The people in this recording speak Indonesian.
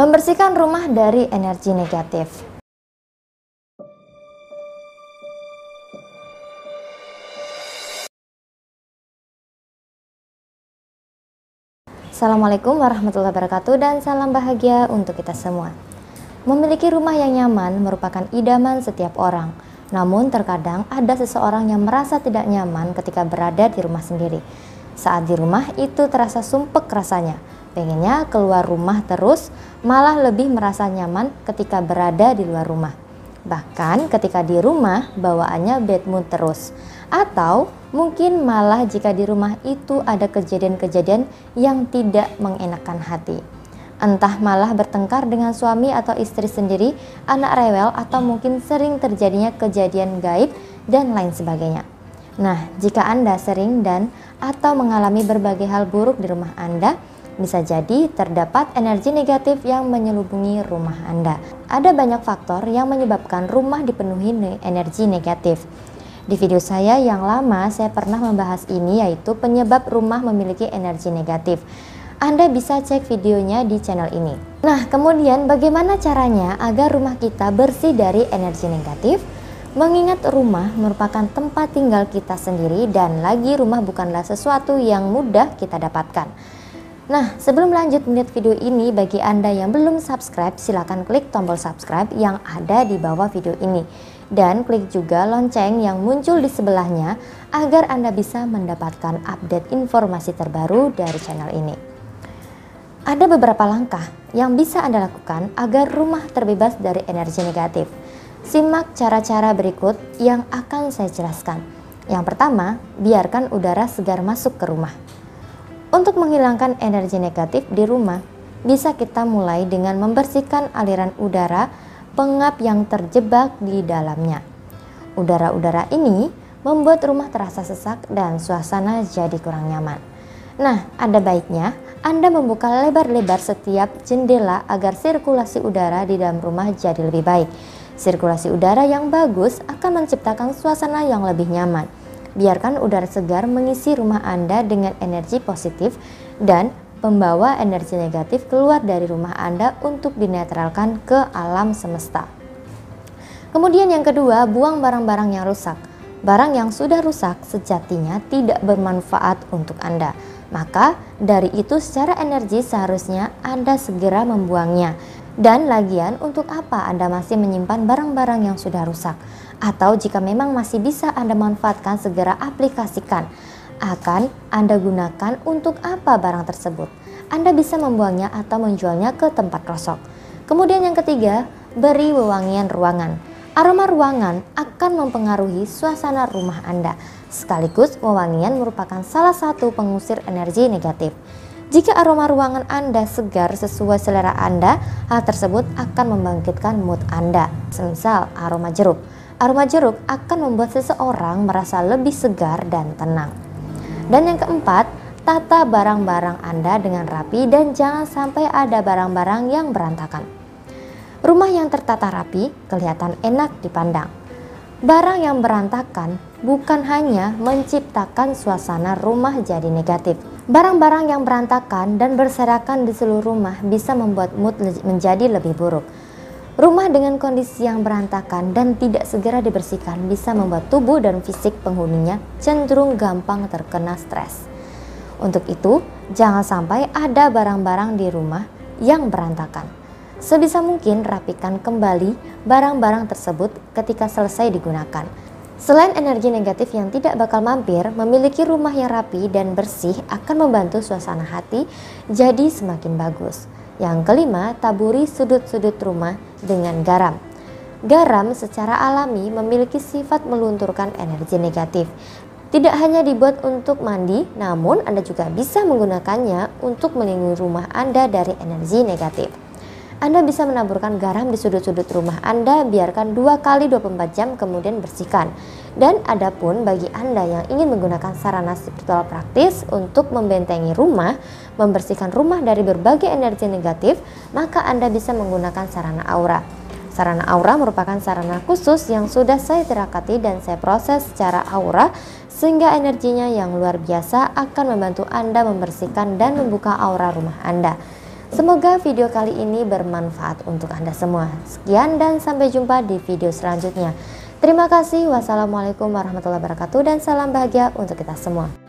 Membersihkan rumah dari energi negatif. Assalamualaikum warahmatullahi wabarakatuh dan salam bahagia untuk kita semua. Memiliki rumah yang nyaman merupakan idaman setiap orang. Namun terkadang ada seseorang yang merasa tidak nyaman ketika berada di rumah sendiri. Saat di rumah itu terasa sumpek rasanya pengennya keluar rumah terus, malah lebih merasa nyaman ketika berada di luar rumah. Bahkan ketika di rumah bawaannya bad mood terus. Atau mungkin malah jika di rumah itu ada kejadian-kejadian yang tidak mengenakan hati. Entah malah bertengkar dengan suami atau istri sendiri, anak rewel atau mungkin sering terjadinya kejadian gaib dan lain sebagainya. Nah, jika Anda sering dan atau mengalami berbagai hal buruk di rumah Anda, bisa jadi terdapat energi negatif yang menyelubungi rumah Anda. Ada banyak faktor yang menyebabkan rumah dipenuhi energi negatif. Di video saya yang lama saya pernah membahas ini yaitu penyebab rumah memiliki energi negatif. Anda bisa cek videonya di channel ini. Nah, kemudian bagaimana caranya agar rumah kita bersih dari energi negatif? Mengingat rumah merupakan tempat tinggal kita sendiri dan lagi rumah bukanlah sesuatu yang mudah kita dapatkan. Nah, sebelum lanjut melihat video ini, bagi Anda yang belum subscribe, silahkan klik tombol subscribe yang ada di bawah video ini. Dan klik juga lonceng yang muncul di sebelahnya agar Anda bisa mendapatkan update informasi terbaru dari channel ini. Ada beberapa langkah yang bisa Anda lakukan agar rumah terbebas dari energi negatif. Simak cara-cara berikut yang akan saya jelaskan. Yang pertama, biarkan udara segar masuk ke rumah. Untuk menghilangkan energi negatif di rumah, bisa kita mulai dengan membersihkan aliran udara pengap yang terjebak di dalamnya. Udara-udara ini membuat rumah terasa sesak dan suasana jadi kurang nyaman. Nah, ada baiknya Anda membuka lebar-lebar setiap jendela agar sirkulasi udara di dalam rumah jadi lebih baik. Sirkulasi udara yang bagus akan menciptakan suasana yang lebih nyaman Biarkan udara segar mengisi rumah Anda dengan energi positif dan pembawa energi negatif keluar dari rumah Anda untuk dinetralkan ke alam semesta. Kemudian yang kedua, buang barang-barang yang rusak. Barang yang sudah rusak sejatinya tidak bermanfaat untuk Anda. Maka dari itu secara energi seharusnya Anda segera membuangnya. Dan lagian untuk apa Anda masih menyimpan barang-barang yang sudah rusak? atau jika memang masih bisa Anda manfaatkan segera aplikasikan. Akan Anda gunakan untuk apa barang tersebut? Anda bisa membuangnya atau menjualnya ke tempat kosong. Kemudian yang ketiga, beri wewangian ruangan. Aroma ruangan akan mempengaruhi suasana rumah Anda. Sekaligus wewangian merupakan salah satu pengusir energi negatif. Jika aroma ruangan Anda segar sesuai selera Anda, hal tersebut akan membangkitkan mood Anda. Semisal aroma jeruk. Aroma jeruk akan membuat seseorang merasa lebih segar dan tenang. Dan yang keempat, tata barang-barang Anda dengan rapi dan jangan sampai ada barang-barang yang berantakan. Rumah yang tertata rapi kelihatan enak dipandang. Barang yang berantakan bukan hanya menciptakan suasana rumah jadi negatif. Barang-barang yang berantakan dan berserakan di seluruh rumah bisa membuat mood menjadi lebih buruk. Rumah dengan kondisi yang berantakan dan tidak segera dibersihkan bisa membuat tubuh dan fisik penghuninya cenderung gampang terkena stres. Untuk itu, jangan sampai ada barang-barang di rumah yang berantakan. Sebisa mungkin rapikan kembali barang-barang tersebut ketika selesai digunakan. Selain energi negatif yang tidak bakal mampir, memiliki rumah yang rapi dan bersih akan membantu suasana hati jadi semakin bagus. Yang kelima, taburi sudut-sudut rumah dengan garam. Garam secara alami memiliki sifat melunturkan energi negatif. Tidak hanya dibuat untuk mandi, namun Anda juga bisa menggunakannya untuk melindungi rumah Anda dari energi negatif. Anda bisa menaburkan garam di sudut-sudut rumah Anda, biarkan 2 kali 24 jam kemudian bersihkan. Dan adapun bagi Anda yang ingin menggunakan sarana spiritual praktis untuk membentengi rumah, membersihkan rumah dari berbagai energi negatif, maka Anda bisa menggunakan sarana aura. Sarana aura merupakan sarana khusus yang sudah saya terakati dan saya proses secara aura sehingga energinya yang luar biasa akan membantu Anda membersihkan dan membuka aura rumah Anda. Semoga video kali ini bermanfaat untuk Anda semua. Sekian dan sampai jumpa di video selanjutnya. Terima kasih. Wassalamualaikum warahmatullahi wabarakatuh dan salam bahagia untuk kita semua.